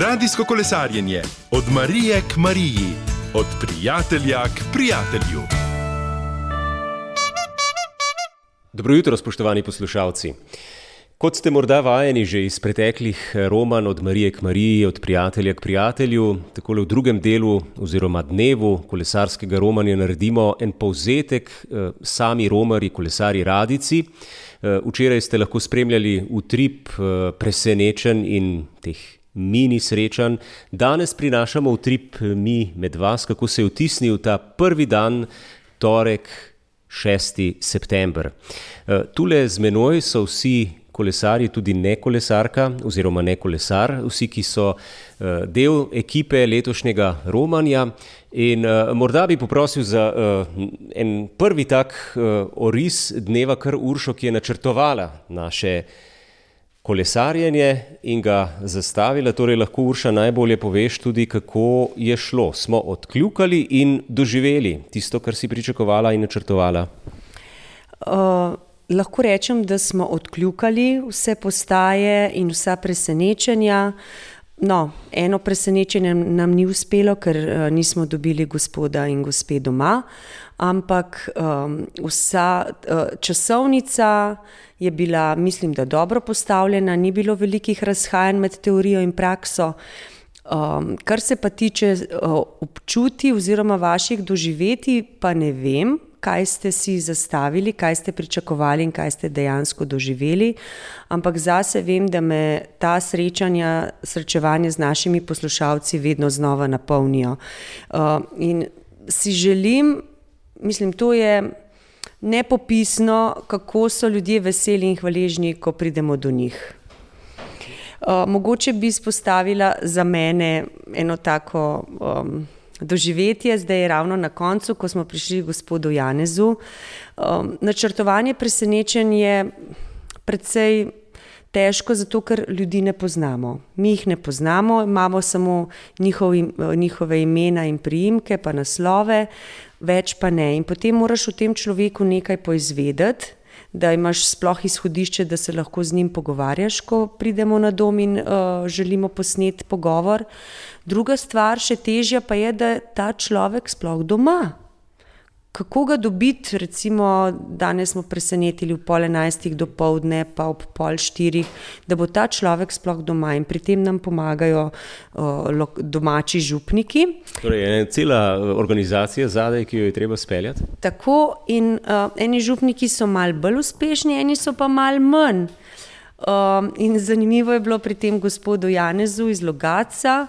Radijsko kolesarjenje od Marije k Mariji, od prijatelja k prijatelju. Dobro jutro, spoštovani poslušalci. Kot ste morda vajeni že iz preteklih roman od Marije k Mariji, od prijatelja k prijatelju, tako v drugem delu oziroma dnevu kolesarskega romanja naredimo en povzetek eh, sami romari, kolesari radici. Eh, včeraj ste lahko spremljali utrip eh, presenečen in teh mini srečanj. Danes prinašamo utrip mi med vas, kako se je vtisnil ta prvi dan, torek, 6. september. Eh, tule z menoj so vsi kolesari, tudi ne kolesarka oziroma ne kolesar, vsi, ki so eh, del ekipe letošnjega romanja. In uh, morda bi poprosil za uh, en prvi tak uh, oris dneva, kar Uršo, ki je načrtovala naše uh, kolesarjenje in ga zastavila. Torej, lahko Urša najbolje poveš tudi, kako je šlo. Smo odkljukali in doživeli tisto, kar si pričakovala in načrtovala. Uh, lahko rečem, da smo odkljukali vse postaje in vsa presenečenja. No, eno presenečenje nam ni uspelo, ker uh, nismo dobili gospoda in gospe doma, ampak um, vsa uh, časovnica je bila, mislim, da dobro postavljena, ni bilo velikih razhajanj med teorijo in prakso. Um, kar se pa tiče uh, občuti oziroma vaših doživeti, pa ne vem, kaj ste si zastavili, kaj ste pričakovali in kaj ste dejansko doživeli. Ampak zase vem, da me ta srečanja, srečevanje z našimi poslušalci vedno znova napolnijo. Uh, in si želim, mislim, to je nepopisno, kako so ljudje veseli in hvaležni, ko pridemo do njih. Uh, mogoče bi izpostavila za mene eno tako um, doživetje, zdaj je ravno na koncu, ko smo prišli gospodu Janezu. Um, načrtovanje presenečenja je predvsej težko, zato ker ljudi ne poznamo. Mi jih ne poznamo, imamo samo njihov, njihove imena in priimke, pa naslove, več pa ne. In potem moraš o tem človeku nekaj poizvedeti. Da imaš sploh izhodišče, da se lahko z njim pogovarjaš, ko pridemo na dom in uh, želimo posneti pogovor. Druga stvar, še težja pa je, da ta človek sploh doma kako ga dobiti, recimo danes smo presenetili v pol enajstih do povdne, pa ob pol štirih, da bo ta človek sploh doma in pri tem nam pomagajo uh, domači župniki. Torej, je cela organizacija zadaj, ki jo je treba speljati? Tako in uh, eni župniki so mal bolj uspešni, eni so pa mal manj. Um, in zanimivo je bilo pri tem gospodu Janezu iz Logaca.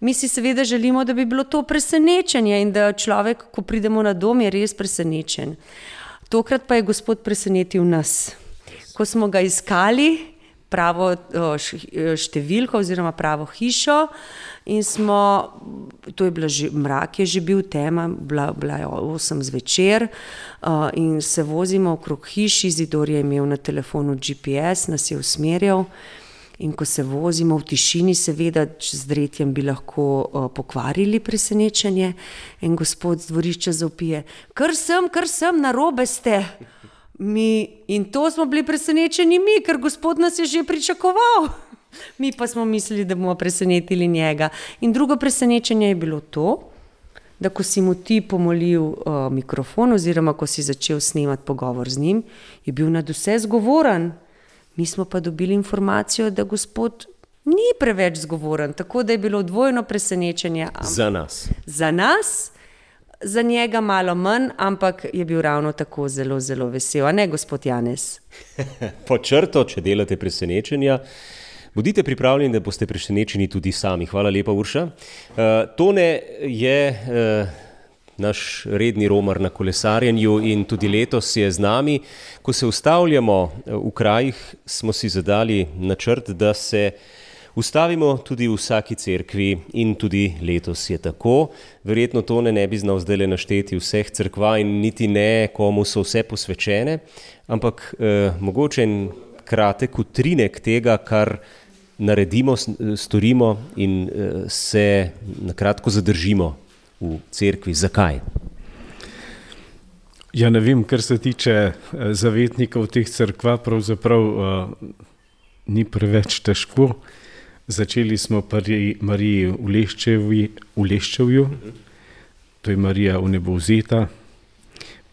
Mi si seveda želimo, da bi bilo to presenečenje in da človek, ko pridemo na dom, je res presenečen. Tokrat pa je gospod presenetil nas. Ko smo ga iskali, pravo številko oziroma pravo hišo. In smo, to je bila že mrak, je že bil tema, bila, bila je 8 zvečer uh, in se vozimo okrog hiši, zidor je imel na telefonu GPS, nas je usmerjal. In ko se vozimo v tišini, seveda, z dretjem bi lahko uh, pokvarili presenečenje, in gospod z dvorišča zaupije: Kar sem, kar sem, na robe ste. Mi, in to smo bili presenečeni mi, ker gospod nas je že pričakoval. Mi pa smo mislili, da bomo presenetili njega. In drugo presenečenje je bilo to, da ko si mu ti pomolil uh, mikrofon, oziroma ko si začel snemati pogovor z njim, je bil nad vse zgovoren. Mi smo pa dobili informacijo, da gospod ni preveč zgovoren, tako da je bilo dvojno presenečenje. Za nas. Za nas za njega malo manj, ampak je bil ravno tako zelo, zelo vesel. Ne, gospod Janes? po črto, če delate presenečenja. Bodite pripravljeni, da boste presenečeni tudi sami. Hvala lepa, Urša. Uh, tone je uh, naš redni romar na kolesarjenju in tudi letos je z nami. Ko se ustavljamo eh, v krajih, smo si zadali načrt, da se ustavimo tudi v vsaki cerkvi in tudi letos je tako. Verjetno to ne, ne bi znal zdaj le našteti vseh cerkva in niti ne, komu so vse posvečene, ampak eh, mogoče en kratek utrinek tega, kar naredimo, storimo in eh, se na kratko zadržimo v cerkvi. Zakaj? Ja, ne vem, kar se tiče eh, zavetnikov teh crkva, pravzaprav uh, ni preveč težko. Začeli smo pri Mariji v, Leščevi, v Leščevju, to je Marija v nebovzeta,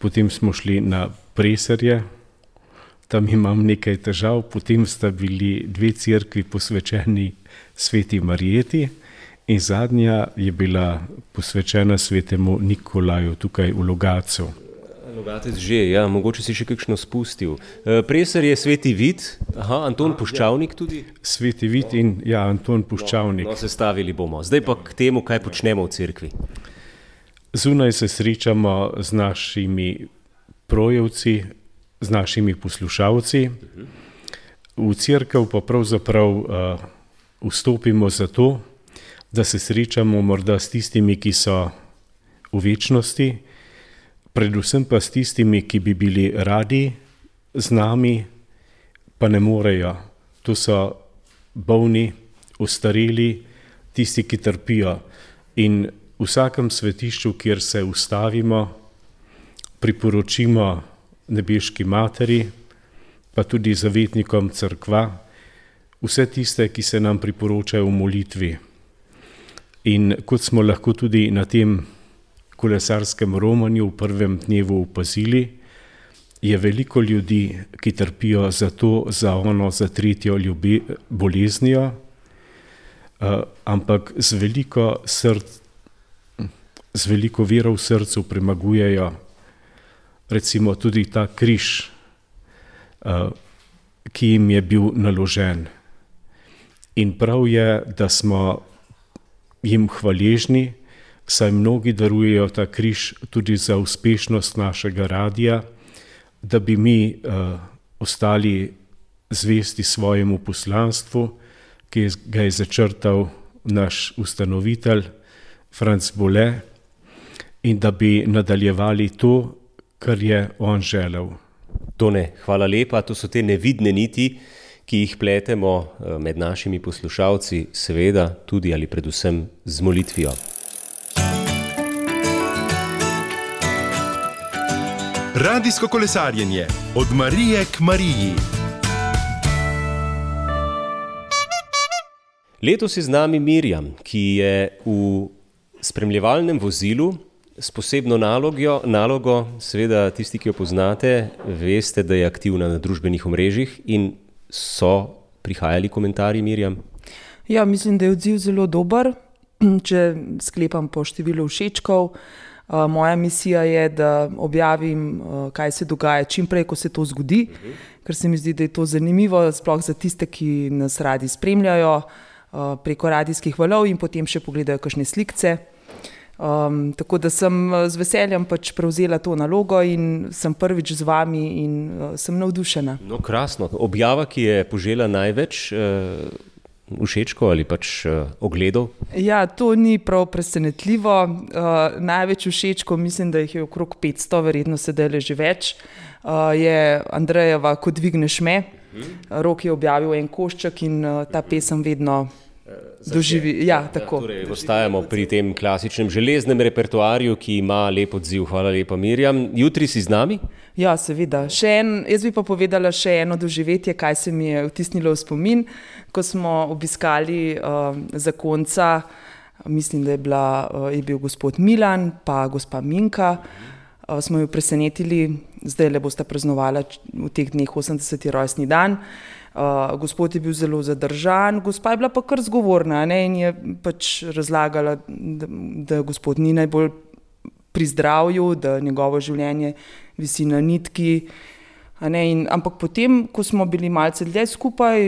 potem smo šli na Preserje, tam imam nekaj težav, potem sta bili dve crkvi posvečeni sveti Marijeti in zadnja je bila posvečena svetemu Nikolaju tukaj v Logacu. Logatec že, ja, mogoče si še kakšno spustil. E, Preser je sveti vid, aha, Anton Puščavnik tudi. Sveti vid in ja, Anton Puščavnik. No, sestavili bomo. Zdaj pa k temu, kaj počnemo v cerkvi. Zunaj se srečamo z našimi projevci, z našimi poslušalci. V crkvu pa pravzaprav uh, vstopimo zato, da se srečamo morda s tistimi, ki so v večnosti, predvsem pa s tistimi, ki bi bili radi z nami, pa ne morejo. To so bolni, ostareli, tisti, ki trpijo. In v vsakem svetišču, kjer se ustavimo, priporočimo nebeški materi, pa tudi zavetnikom crkva, vse tiste, ki se nam priporočajo v molitvi. In kot smo lahko tudi na tem kolesarskem romanju v prvem dnevu opazili, je veliko ljudi, ki trpijo za to, za ono, za tretjo ljubi, boleznijo, uh, ampak z veliko, src, z veliko vero v srcu premagujejo recimo tudi ta križ, uh, ki jim je bil naložen. In prav je, da smo jim hvaležni, saj mnogi darujejo ta križ tudi za uspešnost našega radia, da bi mi uh, ostali zvesti svojemu poslanstvu, ki ga je začrtal naš ustanovitelj Franz Bole, in da bi nadaljevali to, kar je on želel. Tone, hvala lepa. To so te nevidne niti, ki jih pletemo eh, med našimi poslušalci, seveda tudi ali predvsem z molitvijo. Radijsko kolesarjenje od Marije k Mariji. Letos je z nami Mirjam, ki je v spremljevalnem vozilu s posebno nalogjo, nalogo, seveda tisti, ki jo poznate, veste, da je aktivna na družbenih omrežjih in so prihajali komentarji, Mirjam. Ja, mislim, da je odziv zelo dober, če sklepam po številu všečkov. Moja misija je, da objavim, kaj se dogaja, čim prej, ko se to zgodi, ker se mi zdi, da je to zanimivo, sploh za tiste, ki nas radi spremljajo preko radijskih valov in potem še pogledajo kakšne slike. Um, tako da sem eh, z veseljem pač prevzela to nalogo in sem prvič z vami in uh, sem navdušena. No, krasno. Objava, ki je požela največ uh, všečkov ali pač uh, ogledov? Ja, to ni prav presenetljivo. Uh, največ všečkov, mislim, da jih je okrog 500, verjetno se dele že več, uh, je Andrejeva, ko dvigneš me. Hmm. Rok je objavil en košček in uh, ta pesem vedno doživi. Ja, tako. Ja, torej, ostajamo pri tem klasičnem železnem repertoarju, ki ima lep odziv. Hvala lepa, Mirjam. Jutri si z nami? Ja, seveda. En, jaz bi pa povedala še eno doživetje, kaj se mi je vtisnilo v spomin, ko smo obiskali uh, zakonca. Mislim, da je, bila, uh, je bil gospod Milan, pa gospa Minka. Uh, smo jo presenetili, zdaj le boste praznovali v teh dneh 80. rojstni dan. Uh, Uh, gospod je bil zelo zadržan, gospa je bila pa kar zgovorna ne, in je pač razlagala, da, da gospod ni najbolj pri zdravju, da njegovo življenje visi na nitki. Ne, in, ampak potem, ko smo bili malce dlje skupaj,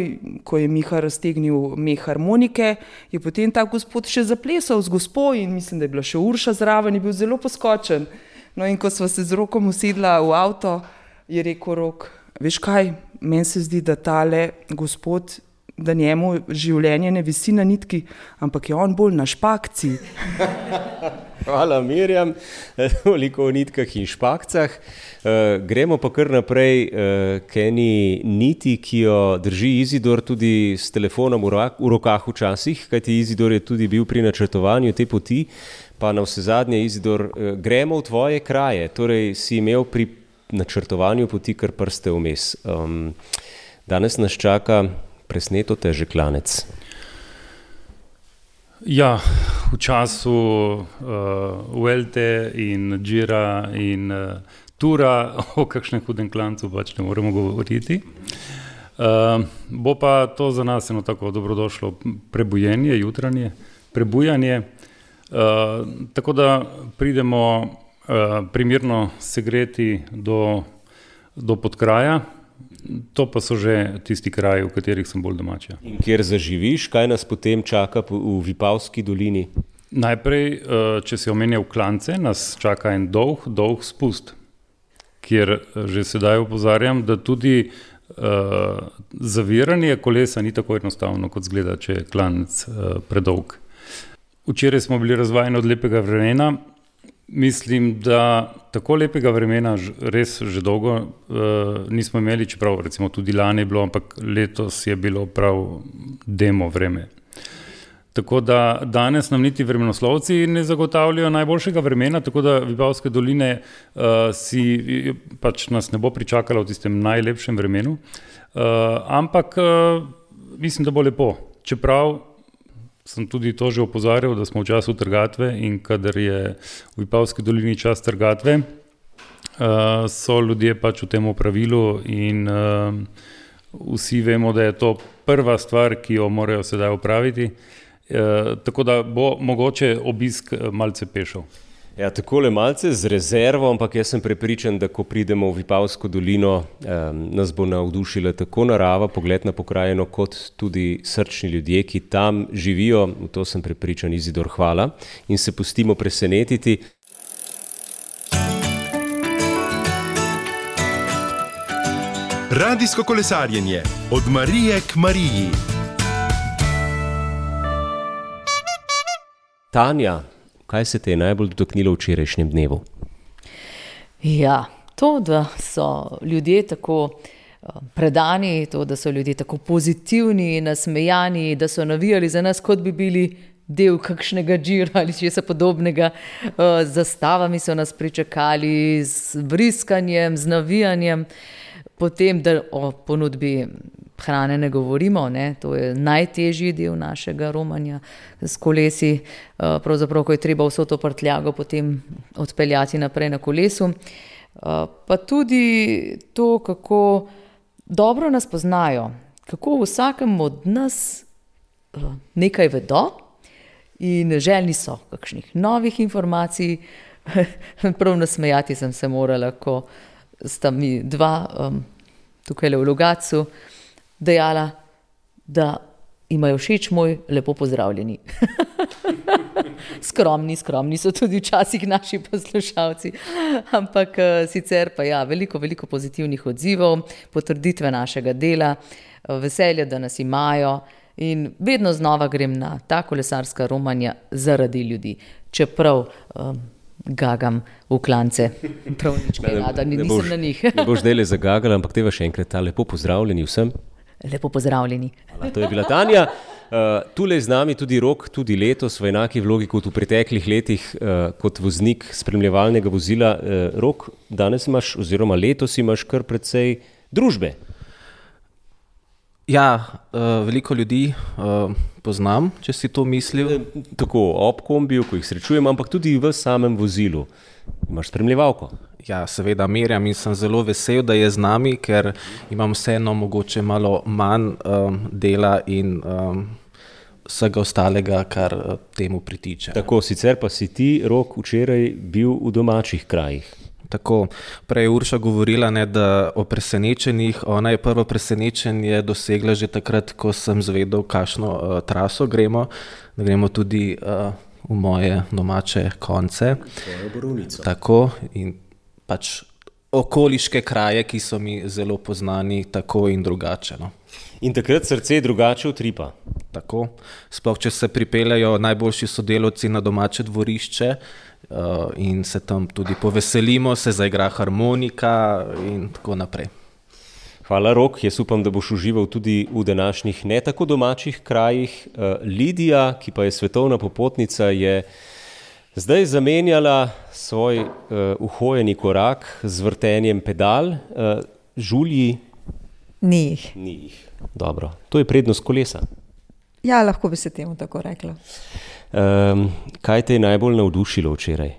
ko je Miha raztegnil meh harmonike, je potem ta gospod še zaplesal z gospod in mislim, da je bila še Urša zraven in bil zelo poskočen. No, in ko smo se z rokom usedla v avto, je rekel rok. Veš kaj, meni se zdi, da tale gospod, da njemu življenje ne visi na nitki, ampak je on bolj na špakci. Hvala, Mirjam, toliko o nitkah in špakcah. Uh, gremo pa kar naprej uh, k eni niti, ki jo drži Izidor tudi s telefonom v, rak, v rokah včasih, kajti Izidor je tudi bil pri načrtovanju te poti. Pa na vse zadnje, Izidor, uh, gremo v tvoje kraje. Torej, si imel pri načrtovanju poti kar prste vmes. Um, danes nas čaka presneto težek klanec. Ja, v času uh, Uelte in Džira in uh, Tura o kakšnem hudem klancu pač ne moremo govoriti. Uh, bo pa to za nas eno tako dobrodošlo prebujenje, jutranje prebujanje, uh, tako da pridemo uh, primirno segreti do, do podkraja, To pa so že tisti kraji, v katerih sem bolj domač. In kjer zaživiš, kaj nas potem čaka v Vipavski dolini? Najprej, eh, če si omenjal klance, nas čaka en dolg, dolg spust, kjer eh, že sedaj upozarjam, da tudi uh, zaviranje kolesa ni tako enostavno, kot zgleda, če je klanec uh, predolg. Včeraj smo bili razvajeni od lepega vremena, Mislim, da tako lepega vremena res že dolgo uh, nismo imeli, čeprav recimo tudi lani je bilo, ampak letos je bilo prav demo vreme. Tako da danes nam niti vremenoslovci ne zagotavljajo najboljšega vremena, tako da Vipavske doline uh, si pač nas ne bo pričakala v tistem najlepšem vremenu, uh, ampak uh, mislim, da bo lepo. Čeprav sem tudi to že opozarjal, da smo v času trgatve in kadar je v Vipavski dolini čas trgatve, uh, so ljudje pač v tem pravilu in uh, vsi vemo, da je to prva stvar, ki jo morajo sedaj upraviti. Uh, tako da bo mogoče obisk malce pešal. Ja, tako le malce z rezervo, ampak jaz sem prepričan, da ko pridemo v Vipavsko dolino, eh, nas bo navdušila tako narava, pogled na pokrajino, kot tudi srčni ljudje, ki tam živijo. V to sem prepričan, Izidor, hvala in se pustimo presenetiti. Radijsko kolesarjenje od Marije k Mariji. Tanja, Kaj se te je najbolj dotaknilo v včerajšnjem dnevu? Ja, to, da so ljudje tako eh, predani, to, da so ljudje tako pozitivni, nasmejani, da so navijali za nas, kot bi bili del kakšnega džira ali česa podobnega. Eh, z zastavami so nas pričakali, z briskanjem, z navijanjem, potem, da o ponudbi hrane ne govorimo, ne? to je najtežji del našega romanja s kolesi, eh, pravzaprav, ko je treba vso to prtljago potem odpeljati naprej na kolesu. Eh, pa tudi to, kako dobro nas poznajo, kako vsakem od nas eh, nekaj vedo in željni so kakšnih novih informacij. Prav nasmejati sem se morala, ko sta mi dva um, tukaj v Logacu dejala, da imajo všeč moj lepo pozdravljeni. skromni, skromni so tudi včasih naši poslušalci, ampak eh, sicer pa ja, veliko, veliko pozitivnih odzivov, potrditve našega dela, eh, veselje, da nas imajo. In vedno znova grem na ta kolesarska romanja zaradi ljudi, čeprav um, gagam v klance, prav nič ne rada, nisem boš, na njih. ne boš dele zagagal, ampak te vas še enkrat ta lepo pozdravljeni vsem. Lepo pozdravljeni. Hvala, to je bila Tanja. Uh, tule je z nami tudi rok, tudi letos v enaki vlogi kot v preteklih letih, uh, kot voznik spremljevalnega vozila. Uh, rok, danes imaš, oziroma letos imaš kar precej družbe. Ja, uh, veliko ljudi uh, poznam, če si to mislil. Tako ob kombiju, ko jih srečujem, ampak tudi v samem vozilu. Imaš spremljevalko. Ja, seveda merjam in sem zelo vesel, da je z nami, ker imam vseeno mogoče malo manj um, dela in um, vsega ostalega, kar temu pritiče. Tako, sicer pa si ti, rok, včeraj bil v domačih krajih. Tako, prej je Urša govorila, ne, da o presenečenjih. Ona je prvo presenečenje dosegla že takrat, ko sem zvedel, kakšno uh, traso gremo. Da gremo tudi uh, v moje domače konce. Tako in pač okoliške kraje, ki so mi zelo poznani, tako in drugače. No. In takrat srce drugače utripa. Tako, sploh če se pripeljajo najboljši sodelavci na domače dvorišče uh, in se tam tudi poveselimo, se zaigra harmonika in tako naprej. Hvala, Rok. Jaz upam, da boš užival tudi v današnjih ne tako domačih krajih. Uh, Lidija, ki pa je svetovna popotnica, je zdaj zamenjala svoj uh, uhojeni korak z vrtenjem pedal, uh, žulji. Ni jih. Ni jih. Dobro, to je prednost kolesa. Ja, lahko bi se temu tako rekla. Um, kaj te je najbolj navdušilo včeraj?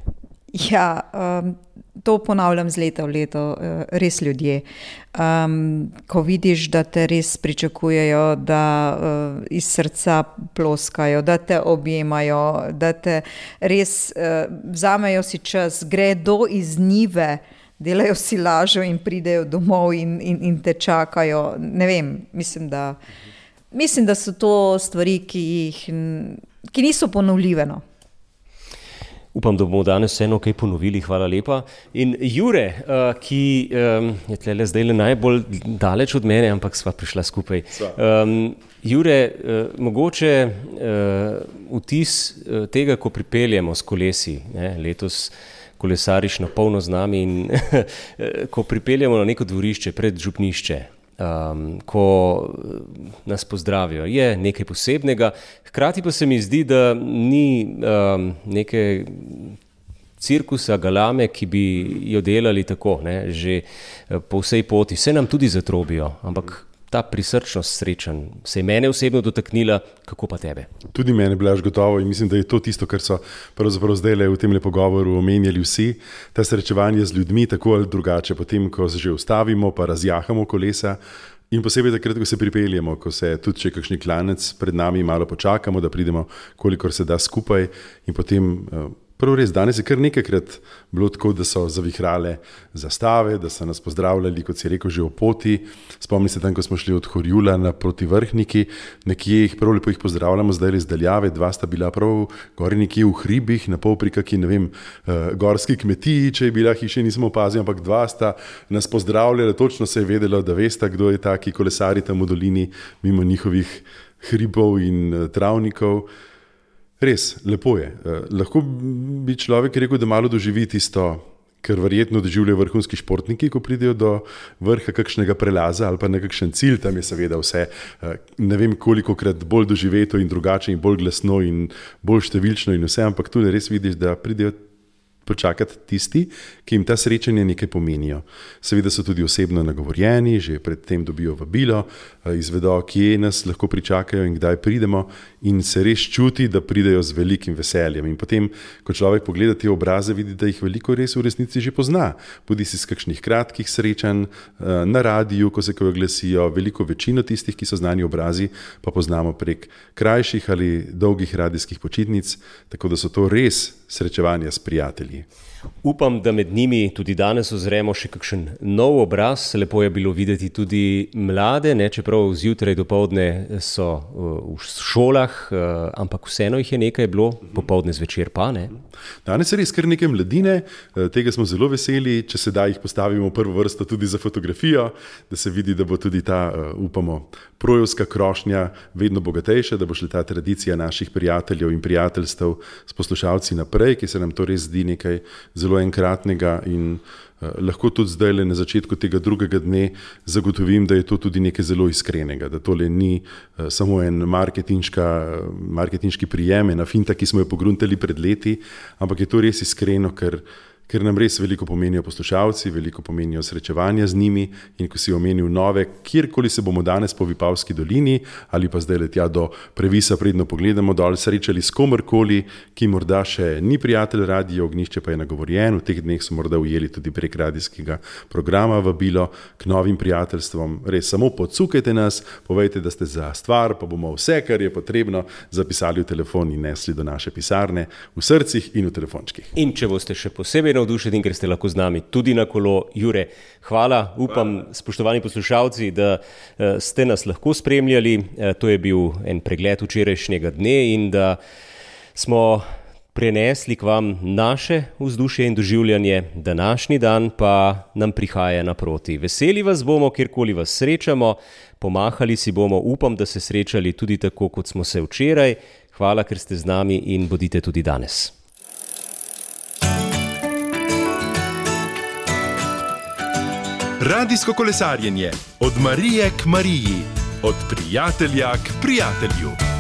Ja, um, to ponavljam z leta v leto, uh, res ljudje. Um, ko vidiš, da te res pričakujejo, da uh, iz srca ploskajo, da te objemajo, da te res uh, vzamejo si čas, gredo iz nive. Delajo si lažo in pridejo domov in, in, in te čakajo. Ne vem, mislim, da, mislim, da so to stvari, ki, jih, ki niso ponovljive. No. Upam, da bomo danes vseeno kaj ponovili. Hvala lepa. In Jure, uh, ki um, je tle zdaj le najbolj daleč od mene, ampak sva prišla skupaj. Um, Jure, uh, mogoče uh, vtis uh, tega, ko pripeljemo s kolesi ne, letos. Kolesariš na polno z nami, in ko pripeljemo na neko dvorišče, pred župnišče, um, ko nas pozdravijo, je nekaj posebnega. Hkrati pa se mi zdi, da ni um, neke cirkusa, galame, ki bi jo delali tako, ne, že po vsej poti, vse nam tudi zatrobijo, ampak ta prisrčnost srečen se je mene osebno dotaknila, kako pa tebe? Tudi mene, blaž gotovo in mislim, da je to tisto, kar so pravzaprav zdaj le v tem pogovoru omenjali vsi, ta srečevanje z ljudmi, tako ali drugače, potem, ko se že ustavimo, pa razjahamo kolesa. In posebej takrat, ko se pripeljemo, ko se tudi če kakšni klanec pred nami malo počakamo, da pridemo, kolikor se da skupaj, in potem uh, Prvo res, danes je kar nekajkrat bilo tako, da so zavihrale zastave, da so nas pozdravljali, kot si rekel, že o poti. Spomnim se tam, ko smo šli od Horjula na proti vrhniki, nekje jih prav lepo jih pozdravljamo, zdaj res daljave, dva sta bila prav gori nekje v hribih, na pol pri kaki, ne vem, uh, gorski kmetiji, če je bila hiša, nismo opazili, ampak dva sta nas pozdravljala, točno se je vedelo, da veste, kdo je taki kolesari tam v dolini, mimo njihovih hribov in uh, travnikov. Res, lepo je. Uh, lahko bi človek rekel, da malo doživi tisto, kar verjetno doživljajo vrhunski športniki, ko pridejo do vrha kakšnega prelaza ali pa na kakšen cilj. Tam je seveda vse, uh, ne vem koliko krat bolj doživeto in drugače in bolj glasno in bolj številčno in vse, ampak tu res vidiš, da pridejo počakati tisti, ki jim ta srečanja nekaj pomenijo. Seveda so tudi osebno nagovorjeni, že predtem dobijo vabilo, izvedo, kje nas lahko pričakajo in kdaj pridemo, in se res čuti, da pridejo z velikim veseljem. In potem, ko človek pogleda te obraze, vidi, da jih veliko res v resnici že pozna. Bodi si iz kakšnih kratkih srečanj na radiju, ko se kaj oglasijo, veliko večino tistih, ki so znani obrazi, pa poznamo prek krajših ali dolgih radijskih počitnic, tako da so to res srečevanja s prijatelji. Upam, da med njimi tudi danes ozremo še kakšen nov obraz. Lepo je bilo videti tudi mlade, ne, čeprav zjutraj do povdne so uh, v šolah, uh, ampak vseeno jih je nekaj bilo, popovdne zvečer pa ne. Danes je res kar nekaj mladine, uh, tega smo zelo veseli, če se da jih postavimo v prvo vrsto tudi za fotografijo, da se vidi, da bo tudi ta, upamo, projevska krošnja vedno bogatejša, da bo šla ta tradicija naših prijateljev in prijateljstev s poslušalci naprej, ki se nam to res zdi nekaj zelo enkratnega in uh, lahko tudi zdaj, na začetku tega drugega dne, zagotovim, da je to tudi nekaj zelo iskrenega, da tole ni uh, samo en marketinški prijem, ena finta, ki smo jo pogruntali pred leti, ampak je to res iskreno, ker ker nam res veliko pomenijo poslušalci, veliko pomenijo srečevanja z njimi. In ko si omenil nove, kjerkoli se bomo danes po Vipavski dolini ali pa zdaj letja do Previsa, predno pogledamo dol, srečali s komorkoli, ki morda še ni prijatelj radio, ognišče pa je nagovorjen, v teh dneh so morda ujeli tudi prek radijskega programa vabilo k novim prijateljstvom. Res samo podsukajte nas, povejte, da ste za stvar, pa bomo vse, kar je potrebno, zapisali v telefon in nesli do naše pisarne, v srcih in v telefončkih. In če boste še posebej navdušeni, ker ste lahko z nami tudi na kolo. Jure, hvala. Upam, spoštovani poslušalci, da eh, ste nas lahko spremljali. Eh, to je bil en pregled včerajšnjega dne in da smo prenesli k vam naše vzdušje in doživljanje. Današnji dan pa nam prihaja naproti. Veseli vas bomo, kjerkoli vas srečamo. Pomahali si bomo, upam, da se srečali tudi tako, kot smo se včeraj. Hvala, ker ste z nami in bodite tudi danes. Radijsko kolesarjenje od Marije k Mariji, od prijatelja k prijatelju.